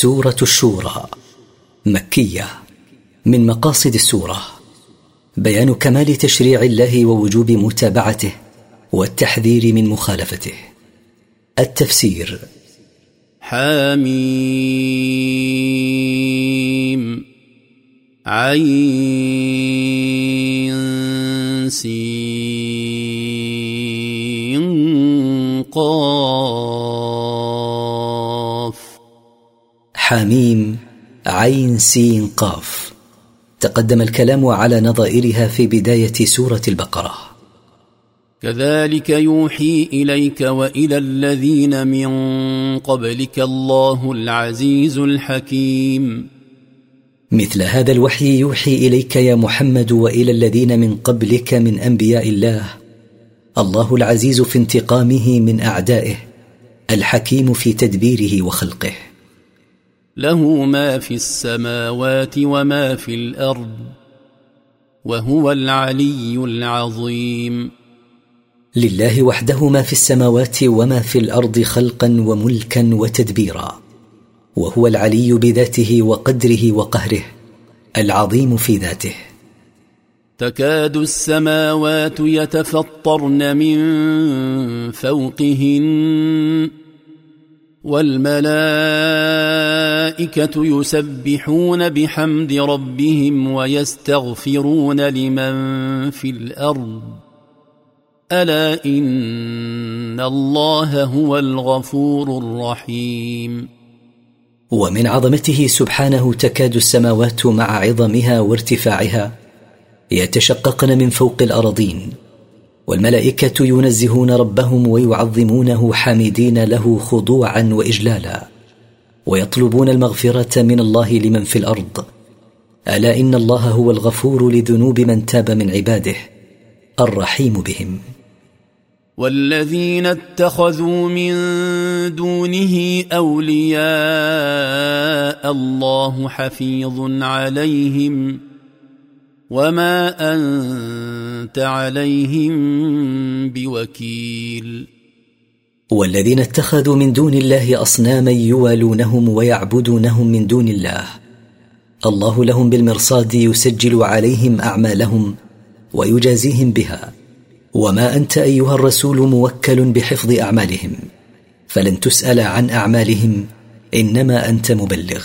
سورة الشورى مكية من مقاصد السورة. بيان كمال تشريع الله ووجوب متابعته والتحذير من مخالفته. التفسير حميم عين سين. حميم عين سين قاف. تقدم الكلام على نظائرها في بداية سورة البقرة. كذلك يوحي إليك وإلى الذين من قبلك الله العزيز الحكيم. مثل هذا الوحي يوحي إليك يا محمد وإلى الذين من قبلك من أنبياء الله. الله العزيز في انتقامه من أعدائه الحكيم في تدبيره وخلقه. له ما في السماوات وما في الأرض وهو العلي العظيم. لله وحده ما في السماوات وما في الأرض خلقا وملكا وتدبيرا وهو العلي بذاته وقدره وقهره العظيم في ذاته. تكاد السماوات يتفطرن من فوقهن. والملائكة يسبحون بحمد ربهم ويستغفرون لمن في الأرض. ألا إن الله هو الغفور الرحيم. ومن عظمته سبحانه تكاد السماوات مع عظمها وارتفاعها يتشققن من فوق الارضين والملائكة ينزهون ربهم ويعظمونه حامدين له خضوعا واجلالا. ويطلبون المغفرة من الله لمن في الأرض. ألا إن الله هو الغفور لذنوب من تاب من عباده. الرحيم بهم. والذين اتخذوا من دونه أولياء الله حفيظ عليهم وما انت عليهم بوكيل. والذين اتخذوا من دون الله اصناما يوالونهم ويعبدونهم من دون الله. الله لهم بالمرصاد يسجل عليهم أعمالهم ويجازيهم بها. وما أنت أيها الرسول موكل بحفظ أعمالهم. فلن تسأل عن أعمالهم إنما أنت مبلغ.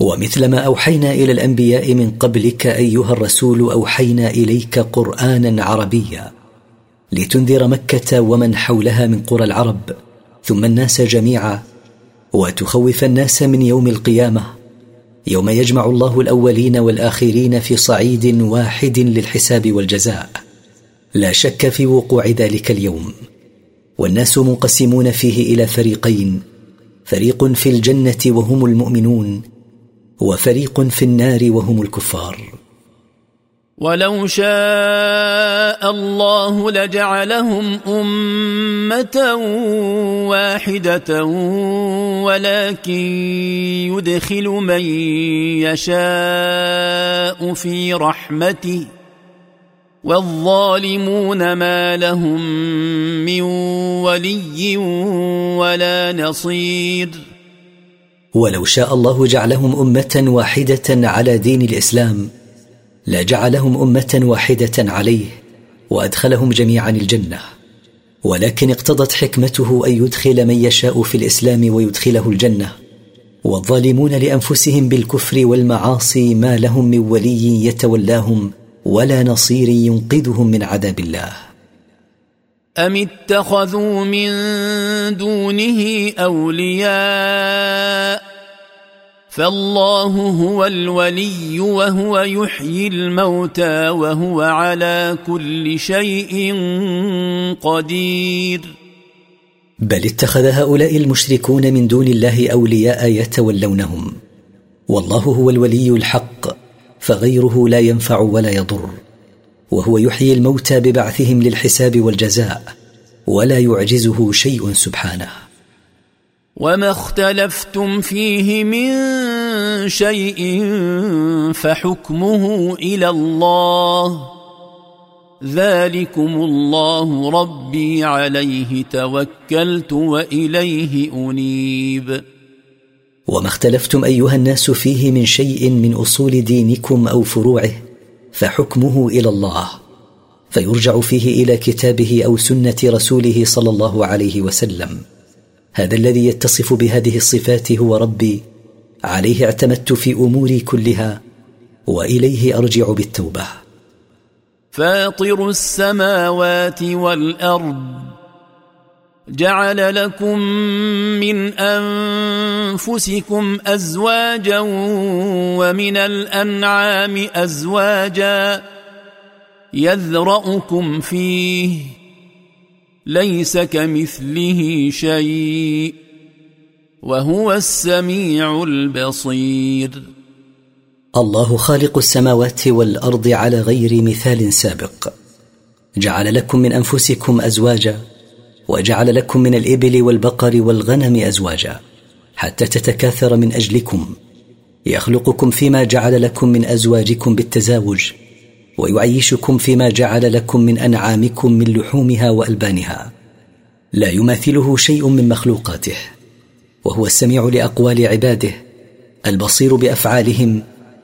ومثل ما أوحينا إلى الأنبياء من قبلك أيها الرسول أوحينا إليك قرآنا عربيا لتنذر مكة ومن حولها من قرى العرب ثم الناس جميعا وتخوف الناس من يوم القيامة يوم يجمع الله الأولين والآخرين في صعيد واحد للحساب والجزاء. لا شك في وقوع ذلك اليوم. والناس منقسمون فيه إلى فريقين. فريق في الجنة وهم المؤمنون وفريق في النار وهم الكفار. ولو شاء الله لجعلهم أمة واحدة ولكن يدخل من يشاء في رحمته. والظالمون ما لهم من ولي ولا نصير. ولو شاء الله جعلهم أمة واحدة على دين الإسلام لجعلهم أمة واحدة عليه وأدخلهم جميعا الجنة. ولكن اقتضت حكمته أن يدخل من يشاء في الإسلام ويدخله الجنة. والظالمون لأنفسهم بالكفر والمعاصي ما لهم من ولي يتولاهم ولا نصير ينقذهم من عذاب الله. أم اتخذوا من دونه أولياء فالله هو الولي وهو يحيي الموتى وهو على كل شيء قدير. بل اتخذ هؤلاء المشركون من دون الله أولياء يتولونهم. والله هو الولي الحق فغيره لا ينفع ولا يضر. وهو يحيي الموتى ببعثهم للحساب والجزاء ولا يعجزه شيء سبحانه. وما اختلفتم فيه من شيء فحكمه إلى الله ذلكم الله ربي عليه توكلت واليه انيب وما اختلفتم ايها الناس فيه من شيء من اصول دينكم أو فروعه فحكمه إلى الله فيرجع فيه إلى كتابه أو سنه رسوله صلى الله عليه وسلم هذا الذي يتصف بهذه الصفات هو ربي. عليه اعتمدت في أموري كلها وإليه أرجع بالتوبة. فاطر السماوات والأرض جعل لكم من أنفسكم أزواجا ومن الأنعام أزواجا يذرأكم فيه. ليس كمثله شيء وهو السميع البصير. الله خالق السماوات والأرض على غير مثال سابق. جعل لكم من أنفسكم أزواجا وجعل لكم من الإبل والبقر والغنم أزواجا حتى تتكاثر من أجلكم. يخلقكم فيما جعل لكم من أزواجكم بالتزاوج. ويعيشكم فيما جعل لكم من أنعامكم من لحومها وألبانها. لا يماثله شيء من مخلوقاته. وهو السميع لأقوال عباده. البصير بأفعالهم.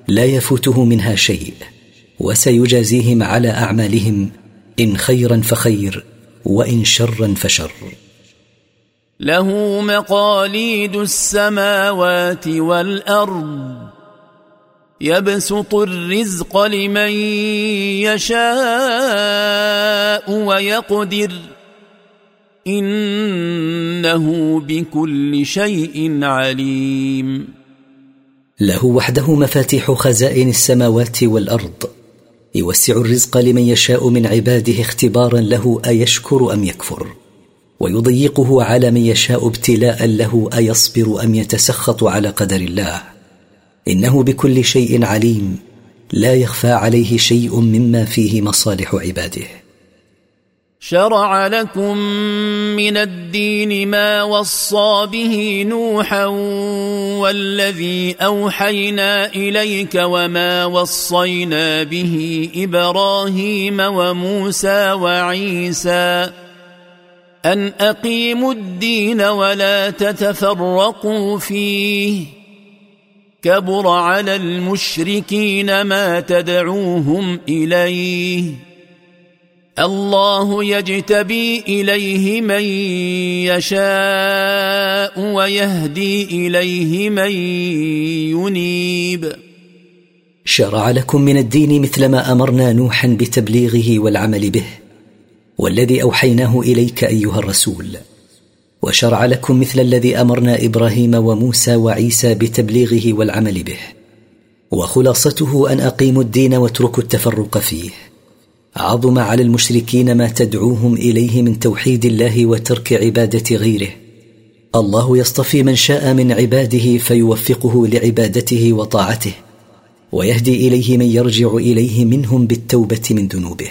لا يفوته منها شيء. وسيجازيهم على أعمالهم. إن خيرا فخير وإن شرا فشر. له مقاليد السماوات والأرض. يبسط الرزق لمن يشاء ويقدر. إنه بكل شيء عليم. له وحده مفاتيح خزائن السماوات والأرض. يوسع الرزق لمن يشاء من عباده اختبارا له أيشكر أم يكفر. ويضيقه على من يشاء ابتلاء له أيصبر أم يتسخط على قدر الله. إنه بكل شيء عليم لا يخفى عليه شيء مما فيه مصالح عباده. شرع لكم من الدين ما وصى به نوحا والذي أوحينا إليك وما وصينا به إبراهيم وموسى وعيسى. أن أقيموا الدين ولا تتفرقوا فيه. كبر على المشركين ما تدعوهم إليه. الله يجتبي إليه من يشاء ويهدي إليه من ينيب. شرع لكم من الدين مثل ما أمرنا نوحا بتبليغه والعمل به والذي أوحيناه إليك أيها الرسول. وشرع لكم مثل الذي أمرنا إبراهيم وموسى وعيسى بتبليغه والعمل به وخلاصته أن أقيموا الدين واتركوا التفرق فيه. عظم على المشركين ما تدعوهم إليه من توحيد الله وترك عبادة غيره. الله يصطفي من شاء من عباده فيوفقه لعبادته وطاعته ويهدي إليه من يرجع إليه منهم بالتوبة من ذنوبه.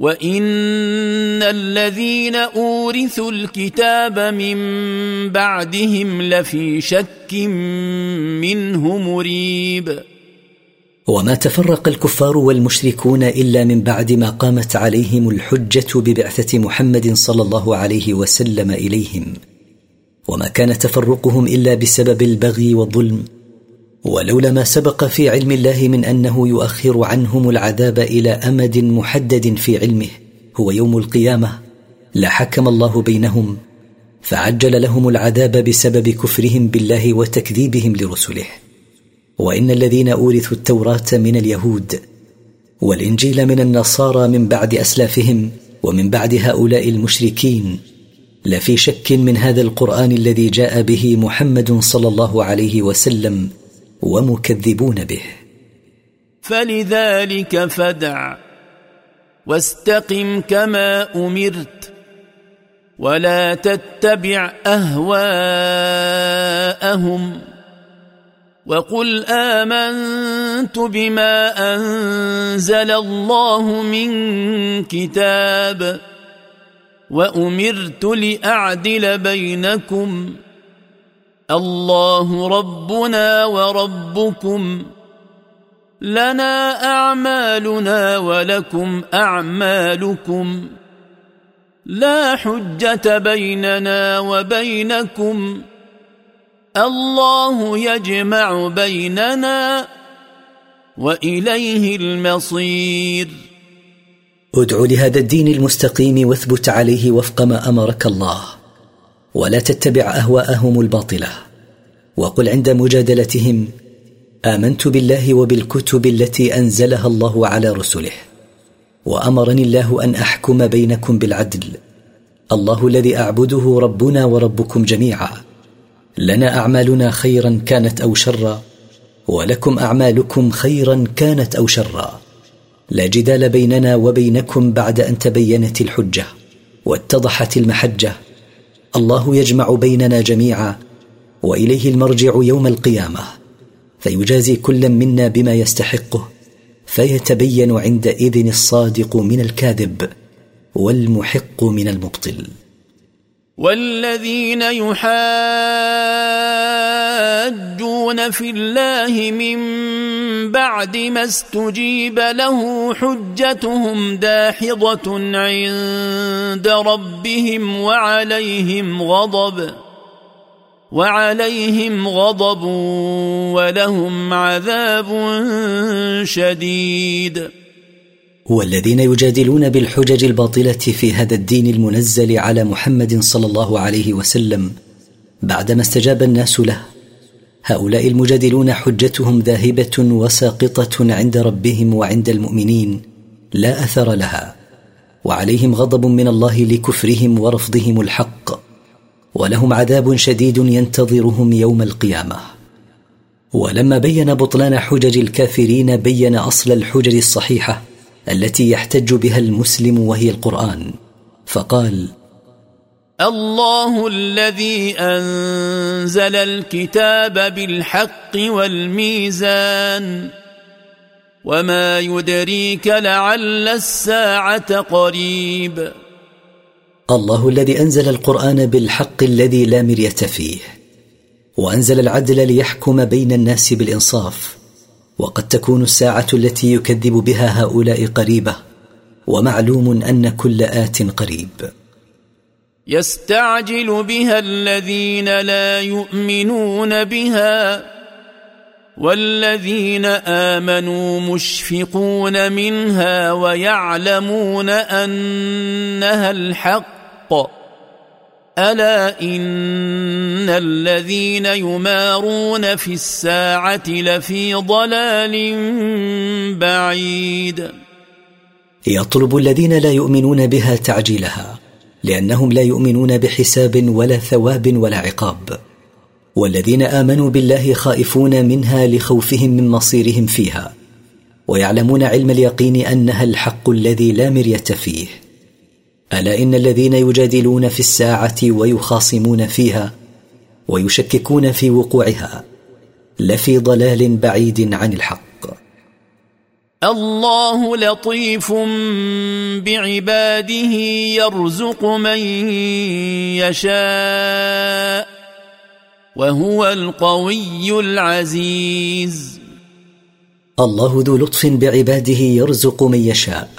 وان الذين اورثوا الكتاب من بعدهم لفي شك منه مريب. وما تفرق الكفار والمشركون الا من بعد ما قامت عليهم الحجه ببعثه محمد صلى الله عليه وسلم اليهم. وما كان تفرقهم الا بسبب البغي والظلم. ولولا ما سبق في علم الله من أنه يؤخر عنهم العذاب إلى أمد محدد في علمه هو يوم القيامة. لحكم الله بينهم فعجل لهم العذاب بسبب كفرهم بالله وتكذيبهم لرسله. وإن الذين أورثوا التوراة من اليهود والإنجيل من النصارى من بعد أسلافهم ومن بعد هؤلاء المشركين لفي شك من هذا القرآن الذي جاء به محمد صلى الله عليه وسلم. ومكذبون به. فلذلك فدع واستقم كما أمرت ولا تتبع أهواءهم وقل آمنت بما أنزل الله من كتاب وأمرت لأعدل بينكم الله ربنا وربكم. لنا أعمالنا ولكم أعمالكم. لا حجة بيننا وبينكم. الله يجمع بيننا وإليه المصير. ادع لهذا الدين المستقيم واثبت عليه وفق ما أمرك الله. ولا تتبع أهواءهم الباطلة. وقل عند مجادلتهم آمنت بالله وبالكتب التي أنزلها الله على رسله. وأمرني الله أن أحكم بينكم بالعدل. الله الذي أعبده ربنا وربكم جميعا. لنا أعمالنا خيرا كانت أو شرا ولكم أعمالكم خيرا كانت أو شرا. لا جدال بيننا وبينكم بعد أن تبينت الحجة واتضحت المحجة. الله يجمع بيننا جميعا وإليه المرجع يوم القيامة. فيجازي كل منا بما يستحقه فيتبين عندئذ الصادق من الكاذب والمحق من المبطل. والذين يحاجون في الله من بعد ما استجيب له حجتهم داحضة عند ربهم وعليهم غضب وعليهم غضب ولهم عذاب شديد. والذين يجادلون بالحجج الباطلة في هذا الدين المنزل على محمد صلى الله عليه وسلم بعدما استجاب الناس له. هؤلاء المجادلون حجتهم ذاهبة وساقطة عند ربهم وعند المؤمنين لا أثر لها وعليهم غضب من الله لكفرهم ورفضهم الحق ولهم عذاب شديد ينتظرهم يوم القيامة. ولما بين بطلان حجج الكافرين بين أصل الحجج الصحيحة التي يحتج بها المسلم وهي القرآن فقال الله الذي أنزل الكتاب بالحق والميزان وما يدريك لعل الساعة قريب. الله الذي أنزل القرآن بالحق الذي لا مرية فيه وأنزل العدل ليحكم بين الناس بالإنصاف وقد تكون الساعة التي يكذب بها هؤلاء قريبة ومعلوم أن كل آت قريب. يستعجل بها الذين لا يؤمنون بها والذين آمنوا مشفقون منها ويعلمون أنها الحق. ألا إن الذين يمارون في الساعة لفي ضلال بعيد. يطلب الذين لا يؤمنون بها تعجيلها. لأنهم لا يؤمنون بحساب ولا ثواب ولا عقاب. والذين آمنوا بالله خائفون منها لخوفهم من مصيرهم فيها ويعلمون علم اليقين أنها الحق الذي لا مرية فيه. ألا إن الذين يجادلون في الساعة ويخاصمون فيها ويشككون في وقوعها لفي ضلال بعيد عن الحق. الله لطيف بعباده يرزق من يشاء وهو القوي العزيز. الله ذو لطف بعباده يرزق من يشاء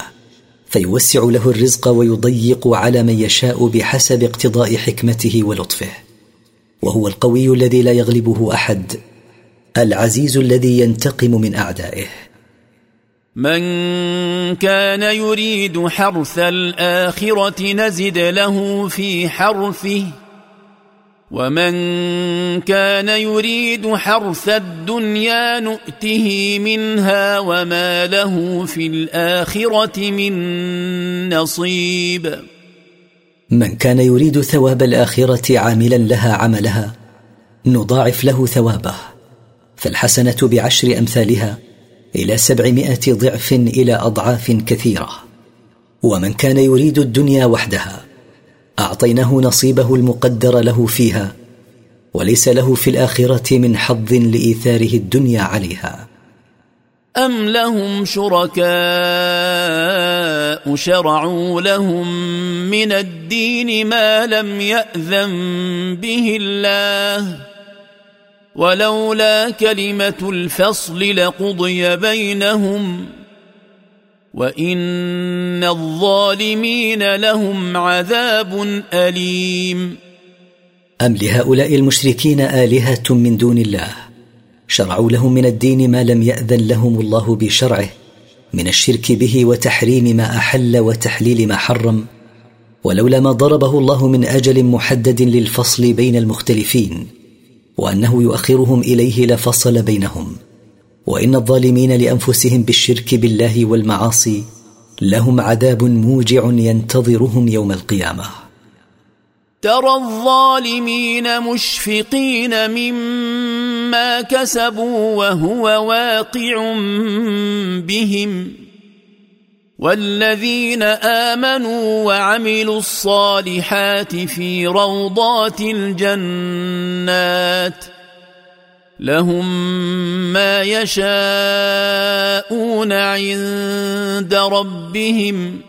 فيوسع له الرزق ويضيق على من يشاء بحسب اقتضاء حكمته ولطفه. وهو القوي الذي لا يغلبه أحد العزيز الذي ينتقم من أعدائه. من كان يريد حرث الآخرة نزد له في حرثه ومن كان يريد حرث الدنيا نؤته منها وما له في الآخرة من نصيب. من كان يريد ثواب الآخرة عاملا لها عملها نضاعف له ثوابه فالحسنة بعشر أمثالها. إلى سبعمائة ضعف إلى أضعاف كثيرة. ومن كان يريد الدنيا وحدها أعطيناه نصيبه المقدر له فيها وليس له في الآخرة من حظ لإيثاره الدنيا عليها. أم لهم شركاء شرعوا لهم من الدين ما لم يأذن به الله؟ ولولا كلمة الفصل لقضي بينهم وإن الظالمين لهم عذاب أليم. أم لهؤلاء المشركين آلهة من دون الله؟ شرعوا لهم من الدين ما لم يأذن لهم الله بشرعه من الشرك به وتحريم ما أحل وتحليل ما حرم ولولا ما ضربه الله من أجل محدد للفصل بين المختلفين. وأنه يؤخرهم إليه لفصل بينهم. وإن الظالمين لأنفسهم بالشرك بالله والمعاصي لهم عذاب موجع ينتظرهم يوم القيامة. ترى الظالمين مشفقين مما كسبوا وهو واقع بهم. والذين آمنوا وعملوا الصالحات في روضات الجنات لهم ما يشاءون عند ربهم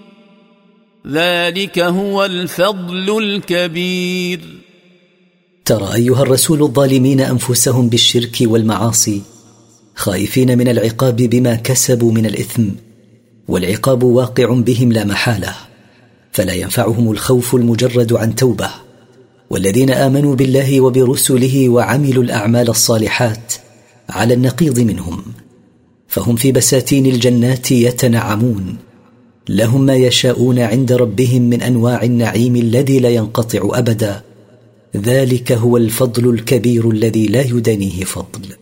ذلك هو الفضل الكبير. ترى أيها الرسول الظالمين أنفسهم بالشرك والمعاصي خائفين من العقاب بما كسبوا من الإثم والعقاب واقع بهم لا محالة فلا ينفعهم الخوف المجرد عن توبة. والذين آمنوا بالله وبرسله وعملوا الأعمال الصالحات على النقيض منهم فهم في بساتين الجنات يتنعمون. لهم ما يشاءون عند ربهم من أنواع النعيم الذي لا ينقطع أبدا. ذلك هو الفضل الكبير الذي لا يدنيه فضل.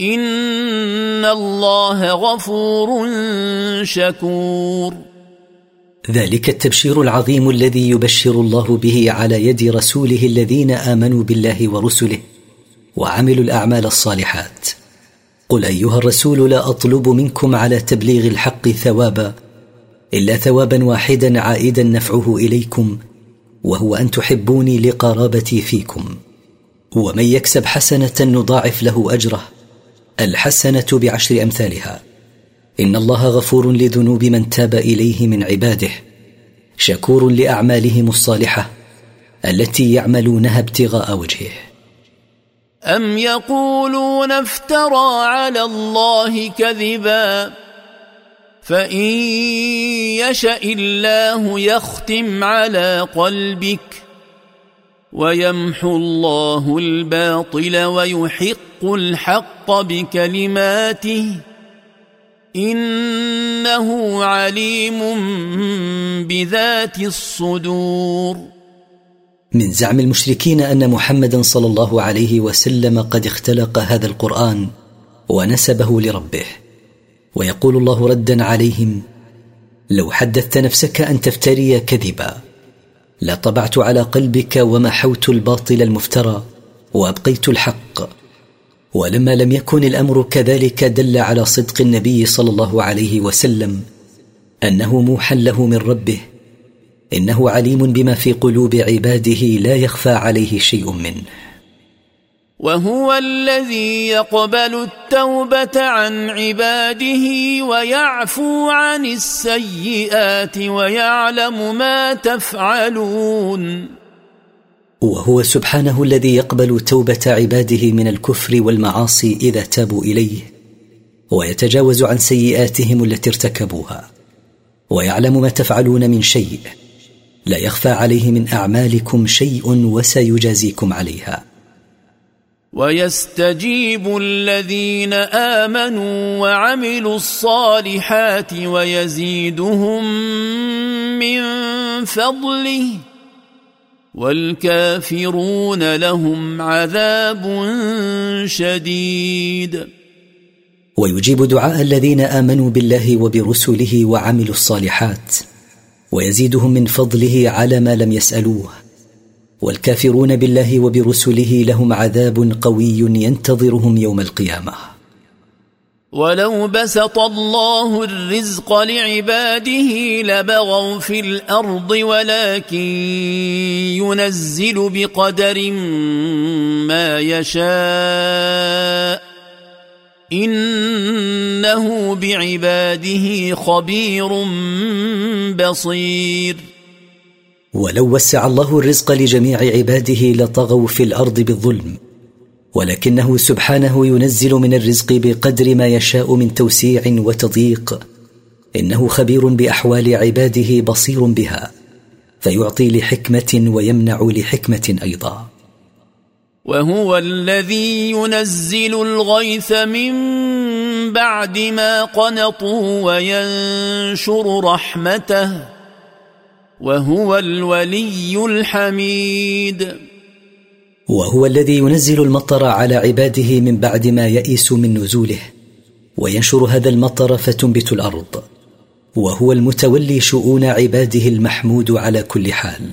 ان الله غفور شكور. ذلك التبشير العظيم الذي يبشر الله به على يد رسوله الذين آمنوا بالله ورسله وعملوا الأعمال الصالحات. قل أيها الرسول لا أطلب منكم على تبليغ الحق ثوابا إلا ثوابا واحدا عائدا نفعه إليكم وهو أن تحبوني لقرابتي فيكم. ومن يكسب حسنة نضاعف له أجره. الحسنة بعشر أمثالها. إن الله غفور لذنوب من تاب إليه من عباده. شكور لأعمالهم الصالحة التي يعملونها ابتغاء وجهه. أم يقولون افترى على الله كذبا؟ فإن يشأ الله يختم على قلبك. ويمحو الله الباطل ويحق الحق بكلماته إنه عليم بذات الصدور. من زعم المشركين أن محمدا صلى الله عليه وسلم قد اختلق هذا القرآن ونسبه لربه. ويقول الله ردا عليهم لو حدثت نفسك أن تفتري كذبا. لطبعت على قلبك ومحوت الباطل المفترى وأبقيت الحق. ولما لم يكن الأمر كذلك دل على صدق النبي صلى الله عليه وسلم أنه موحى له من ربه. إنه عليم بما في قلوب عباده لا يخفى عليه شيء منه. وهو الذي يقبل التوبة عن عباده ويعفو عن السيئات ويعلم ما تفعلون. وهو سبحانه الذي يقبل توبة عباده من الكفر والمعاصي إذا تابوا إليه ويتجاوز عن سيئاتهم التي ارتكبوها ويعلم ما تفعلون من شيء لا يخفى عليه من أعمالكم شيء وسيجازيكم عليها. ويستجيب الذين آمنوا وعملوا الصالحات ويزيدهم من فضله والكافرون لهم عذاب شديد. ويجيب دعاء الذين آمنوا بالله وبرسله وعملوا الصالحات ويزيدهم من فضله على ما لم يسألوه. والكافرون بالله وبرسله لهم عذاب قوي ينتظرهم يوم القيامة. ولو بسط الله الرزق لعباده لبغوا في الأرض ولكن ينزل بقدر ما يشاء انه بعباده خبير بصير. ولو وسع الله الرزق لجميع عباده لطغوا في الأرض بالظلم ولكنه سبحانه ينزل من الرزق بقدر ما يشاء من توسيع وتضييق. إنه خبير بأحوال عباده بصير بها فيعطي لحكمة ويمنع لحكمة أيضا. وهو الذي ينزل الغيث من بعد ما قنطوا وينشر رحمته. وهو الولي الحميد. وهو الذي ينزل المطر على عباده من بعد ما يئس من نزوله وينشر هذا المطر فتنبت الأرض. وهو المتولي شؤون عباده المحمود على كل حال.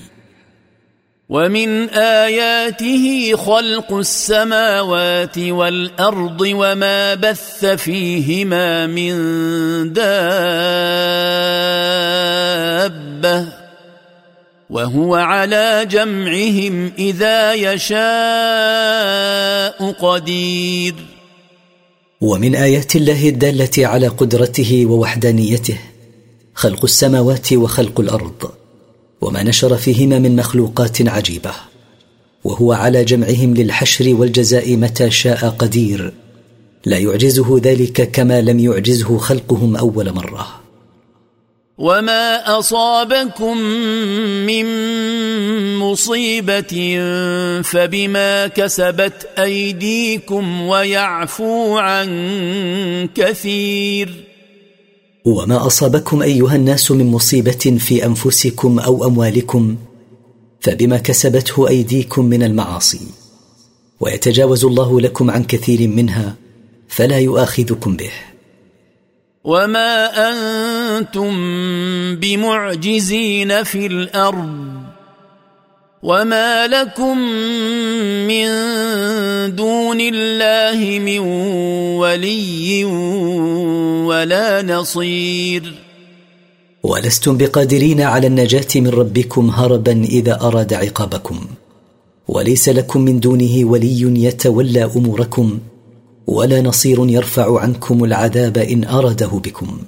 ومن آياته خلق السماوات والأرض وما بث فيهما من دابة. وهو على جمعهم إذا يشاء قدير. ومن آيات الله الدالة على قدرته ووحدانيته خلق السماوات وخلق الأرض وما نشر فيهما من مخلوقات عجيبة وهو على جمعهم للحشر والجزاء متى شاء قدير لا يعجزه ذلك كما لم يعجزه خلقهم أول مرة. وما اصابكم من مصيبه فبما كسبت ايديكم ويعفو عن كثير وما اصابكم ايها الناس من مصيبه في انفسكم أو اموالكم فبما كسبته ايديكم من المعاصي ويتجاوز الله لكم عن كثير منها فلا يؤاخذكم به وما أنتم بمعجزين في الأرض وما لكم من دون الله من ولي ولا نصير ولستم بقادرين على النجاة من ربكم هربا إذا أراد عقابكم. وليس لكم من دونه ولي يتولى أموركم. ولا نصير يرفع عنكم العذاب إن اراده بكم.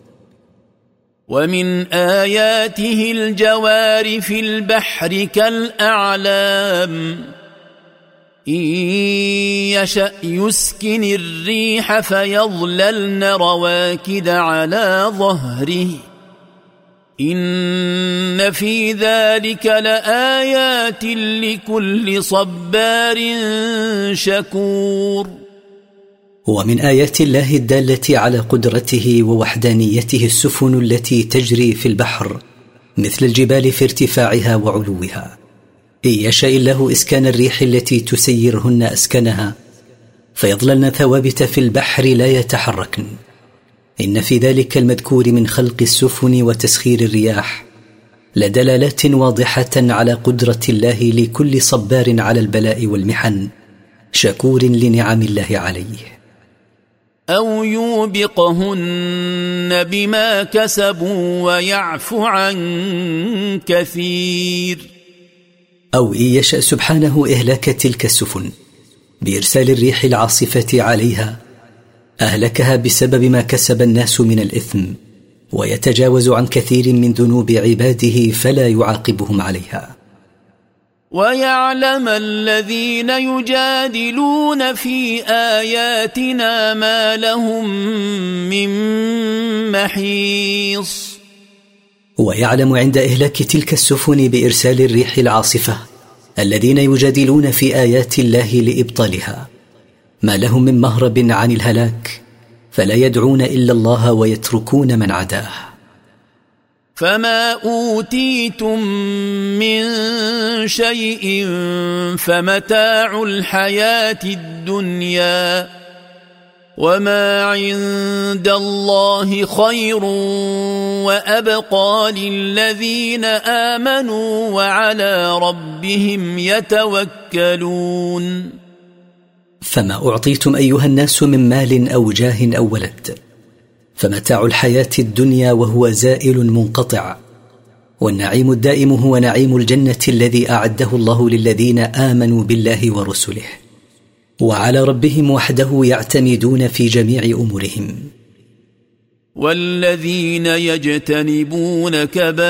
ومن آياته الجوار في البحر كالأعلام. إن يشأ يسكن الريح فيظللن رواكد على ظهره. إن في ذلك لآيات لكل صبار شكور. ومن آيات الله الدالة على قدرته ووحدانيته السفن التي تجري في البحر مثل الجبال في ارتفاعها وعلوها. إن يشاء الله إسكان الريح التي تسيرهن أسكنها فيظللن ثوابت في البحر لا يتحركن. إن في ذلك المذكور من خلق السفن وتسخير الرياح لدلالات واضحة على قدرة الله لكل صبار على البلاء والمحن شكور لنعم الله عليه. أو يوبقهن بما كسبوا ويعفو عن كثير أو ان يشا سبحانه اهلاك تلك السفن بارسال الريح العاصفه عليها اهلكها بسبب ما كسب الناس من الاثم ويتجاوز عن كثير من ذنوب عباده فلا يعاقبهم عليها. ويعلم الذين يجادلون في آياتنا ما لهم من محيص. ويعلم عند إهلاك تلك السفن بإرسال الريح العاصفة الذين يجادلون في آيات الله لإبطالها. ما لهم من مهرب عن الهلاك فلا يدعون إلا الله ويتركون من عداه. فما اوتيتم من شيء فمتاع الحياة الدنيا وما عند الله خير وابقى للذين امنوا وعلى ربهم يتوكلون فما اعطيتم ايها الناس من مال أو جاه أو ولد فمتاع الحياة الدنيا وهو زائل منقطع. والنعيم الدائم هو نعيم الجنة الذي أعده الله للذين آمنوا بالله ورسله. وعلى ربهم وحده يعتمدون في جميع أمورهم. والذين يجتنبون كبائر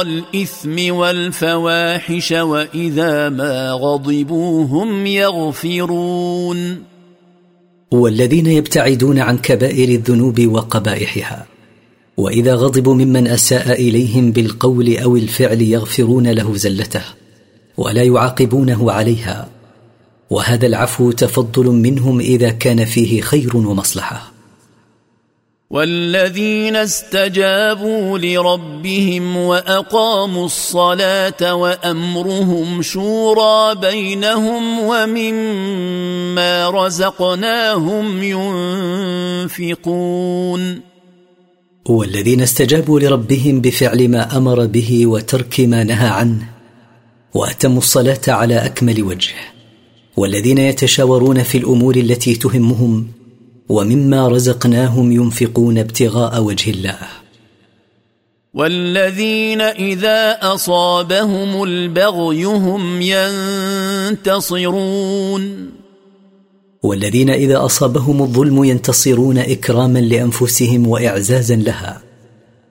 الإثم والفواحش وإذا ما غضبوا هم يغفرون. والذين يبتعدون عن كبائر الذنوب وقبائحها. وإذا غضبوا ممن أساء إليهم بالقول أو الفعل يغفرون له زلته ولا يعاقبونه عليها. وهذا العفو تفضل منهم إذا كان فيه خير ومصلحة. والذين استجابوا لربهم وأقاموا الصلاة وأمرهم شورى بينهم ومما رزقناهم ينفقون. والذين استجابوا لربهم بفعل ما أمر به وترك ما نهى عنه وأتموا الصلاة على أكمل وجه. والذين يتشاورون في الأمور التي تهمهم ومما رزقناهم ينفقون ابتغاء وجه الله. والذين إذا أصابهم البغي هم ينتصرون. والذين إذا أصابهم الظلم ينتصرون إكراما لأنفسهم وإعزازا لها.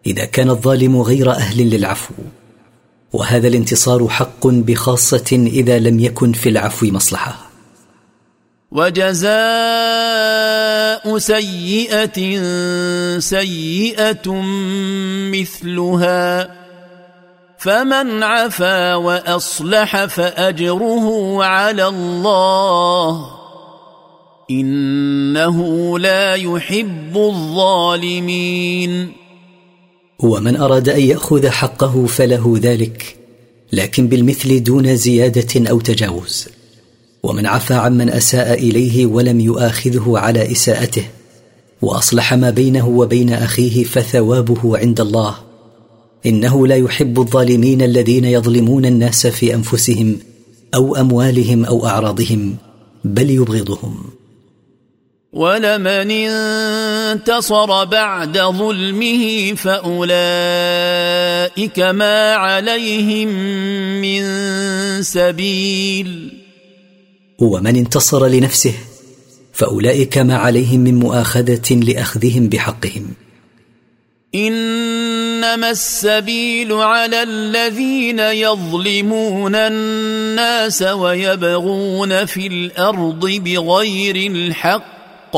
إذا كان الظالم غير أهل للعفو. وهذا الانتصار حق بخاصة إذا لم يكن في العفو مصلحة. وجزاء سيئة سيئة مثلها. فمن عفا وأصلح فأجره على الله. إنه لا يحب الظالمين. ومن أراد أن يأخذ حقه فله ذلك لكن بالمثل دون زيادة أو تجاوز. ومن عفا عمن أساء إليه ولم يؤاخذه على إساءته وأصلح ما بينه وبين أخيه فثوابه عند الله. إنه لا يحب الظالمين الذين يظلمون الناس في أنفسهم أو أموالهم أو أعراضهم بل يبغضهم. ولمن انتصر بعد ظلمه فأولئك ما عليهم من سبيل. ومن انتصر لنفسه فأولئك ما عليهم من مؤاخذة لأخذهم بحقهم. إنما السبيل على الذين يظلمون الناس ويبغون في الأرض بغير الحق.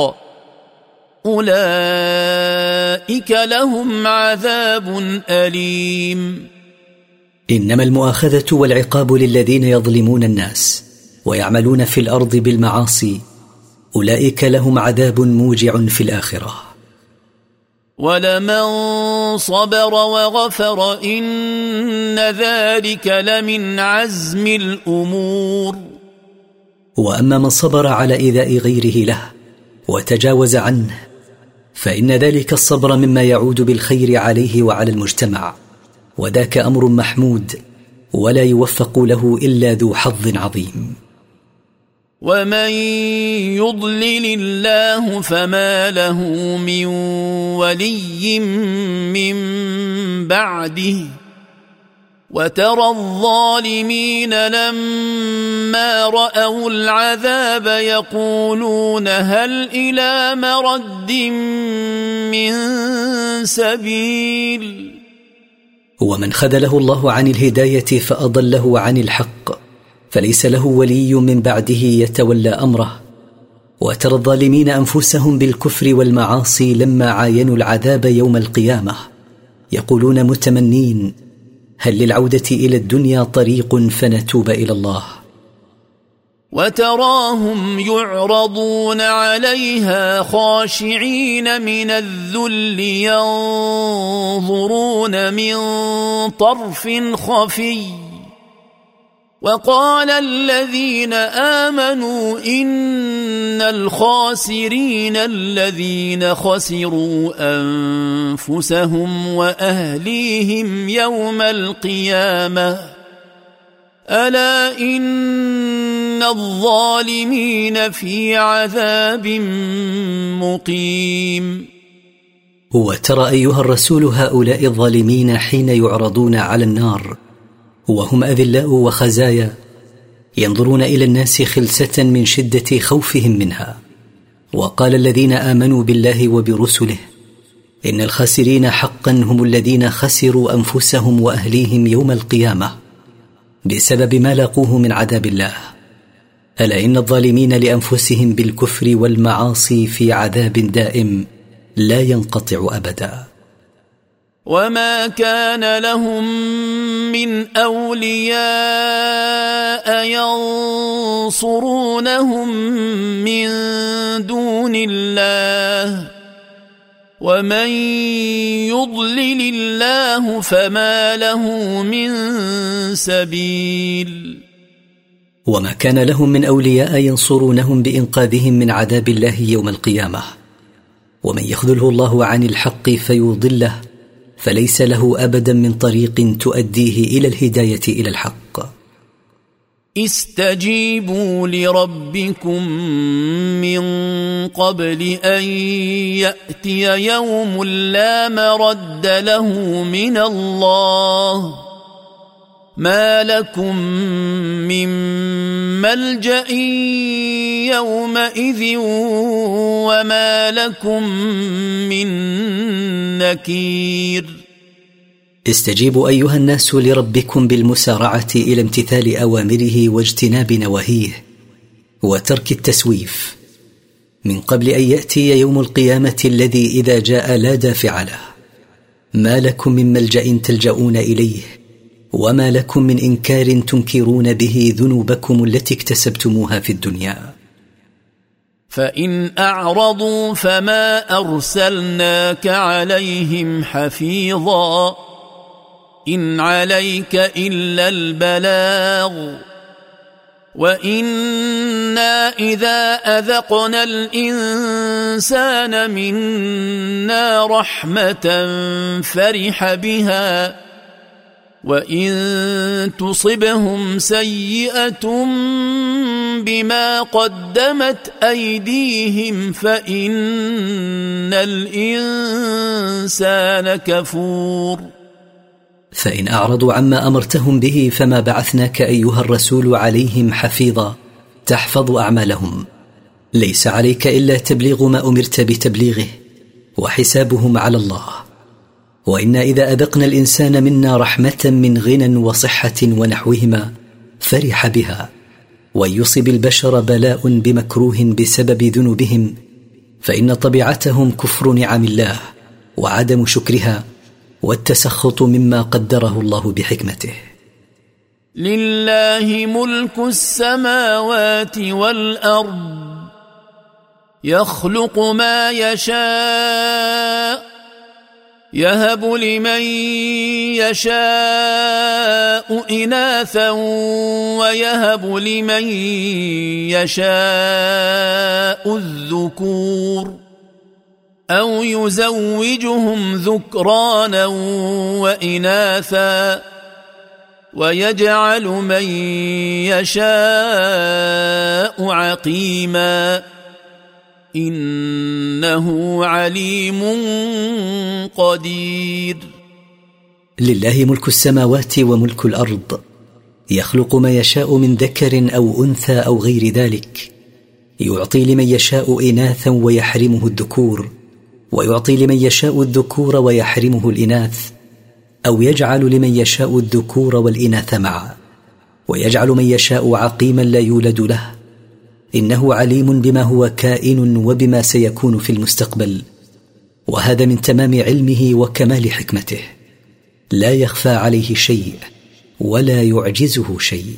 أولئك لهم عذاب أليم. إنما المؤاخذة والعقاب للذين يظلمون الناس. ويعملون في الأرض بالمعاصي أولئك لهم عذاب موجع في الآخرة. ولمن صبر وغفر ان ذلك لمن عزم الأمور. واما من صبر على ايذاء غيره له وتجاوز عنه فان ذلك الصبر مما يعود بالخير عليه وعلى المجتمع. وذاك أمر محمود ولا يوفق له الا ذو حظ عظيم. ومن يضلل الله فما له من ولي من بعده وترى الظالمين لما راوا العذاب يقولون هل إلى مرد من سبيل ومن خذله الله عن الهداية فأضله عن الحق. فليس له ولي من بعده يتولى أمره. وترى الظالمين أنفسهم بالكفر والمعاصي لما عاينوا العذاب يوم القيامة. يقولون متمنين هل للعودة إلى الدنيا طريق فنتوب إلى الله؟ وتراهم يعرضون عليها خاشعين من الذل ينظرون من طرف خفي. وقال الذين آمنوا إن الخاسرين الذين خسروا أنفسهم وأهليهم يوم القيامة. ألا إن الظالمين في عذاب مقيم. وترى أيها الرسول هؤلاء الظالمين حين يعرضون على النار وهم أذلاء وخزايا ينظرون إلى الناس خلسة من شدة خوفهم منها. وقال الذين آمنوا بالله وبرسله إن الخاسرين حقا هم الذين خسروا أنفسهم وأهليهم يوم القيامة بسبب ما لاقوه من عذاب الله. ألا إن الظالمين لأنفسهم بالكفر والمعاصي في عذاب دائم لا ينقطع ابدا. وما كان لهم من اولياء ينصرونهم من دون الله ومن يضلل الله فما له من سبيل وما كان لهم من اولياء ينصرونهم بانقاذهم من عذاب الله يوم القيامه ومن يخذله الله عن الحق فيضله فليس له أبدا من طريق تؤديه إلى الهداية إلى الحق. استجيبوا لربكم من قبل أن يأتي يوم لا مرد له من الله. ما لكم من ملجأ يومئذ وما لكم من نكير. استجيبوا أيها الناس لربكم بالمسارعة إلى امتثال أوامره واجتناب نواهيه وترك التسويف. من قبل أن يأتي يوم القيامة الذي إذا جاء لا دافع له. ما لكم من ملجأ تلجؤون إليه؟ وما لكم من إنكار تنكرون به ذنوبكم التي اكتسبتموها في الدنيا؟ فإن أعرضوا فما أرسلناك عليهم حفيظا. إن عليك إلا البلاغ وإنا إذا أذقنا الإنسان منا رحمة فرح بها وإن تصبهم سيئة بما قدمت أيديهم فإن الإنسان كفور فإن أعرضوا عما أمرتهم به فما بعثناك أيها الرسول عليهم حفيظا تحفظ أعمالهم. ليس عليك إلا تبليغ ما أمرت بتبليغه وحسابهم على الله. وإنا إذا أذقنا الإنسان منا رحمة من غنى وصحة ونحوهما فرح بها وان يصب البشر بلاء بمكروه بسبب ذنوبهم فإن طبيعتهم كفر نعم الله وعدم شكرها. والتسخط مما قدره الله بحكمته. لله ملك السماوات والأرض يخلق ما يشاء يهب لمن يشاء إناثا ويهب لمن يشاء الذكور. أو يزوجهم ذكرانا وإناثا ويجعل من يشاء عقيما إنه عليم قدير. لله ملك السماوات وملك الأرض يخلق ما يشاء من ذكر أو أنثى أو غير ذلك يعطي لمن يشاء إناثا ويحرمه الذكور ويعطي لمن يشاء الذكور ويحرمه الإناث أو يجعل لمن يشاء الذكور والإناث معا. ويجعل من يشاء عقيما لا يولد له. إنه عليم بما هو كائن وبما سيكون في المستقبل. وهذا من تمام علمه وكمال حكمته. لا يخفى عليه شيء ولا يعجزه شيء.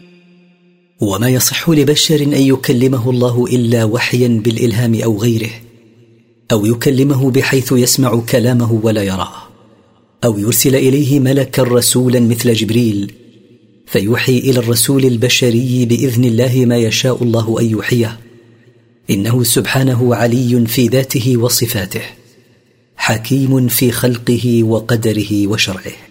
وما يصح لبشر أن يكلمه الله إلا وحيا بالإلهام أو غيره أو يكلمه بحيث يسمع كلامه ولا يراه أو يرسل إليه ملكا رسولا مثل جبريل فيوحي إلى الرسول البشري بإذن الله ما يشاء الله أن يوحيه إنه سبحانه علي في ذاته وصفاته حكيم في خلقه وقدره وشرعه.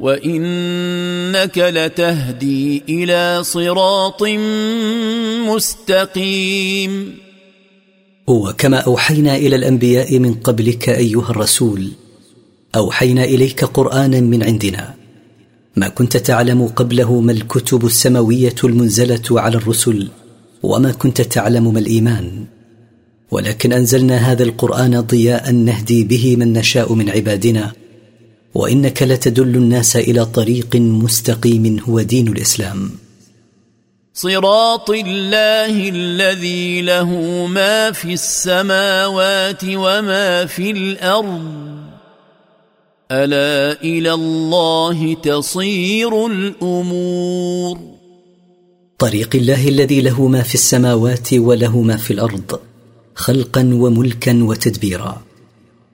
وإنك لتهدي إلى صراط مستقيم. وكما أوحينا إلى الأنبياء من قبلك أيها الرسول أوحينا إليك قرآنا من عندنا. ما كنت تعلم قبله ما الكتب السماوية المنزلة على الرسل وما كنت تعلم ما الإيمان. ولكن أنزلنا هذا القرآن ضياء نهدي به من نشاء من عبادنا وإنك لتدل الناس إلى طريق مستقيم هو دين الإسلام. صراط الله الذي له ما في السماوات وما في الأرض. ألا إلى الله تصير الأمور. طريق الله الذي له ما في السماوات وله ما في الأرض خلقا وملكا وتدبيرا.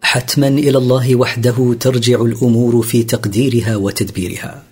حتما إلى الله وحده ترجع الأمور في تقديرها وتدبيرها.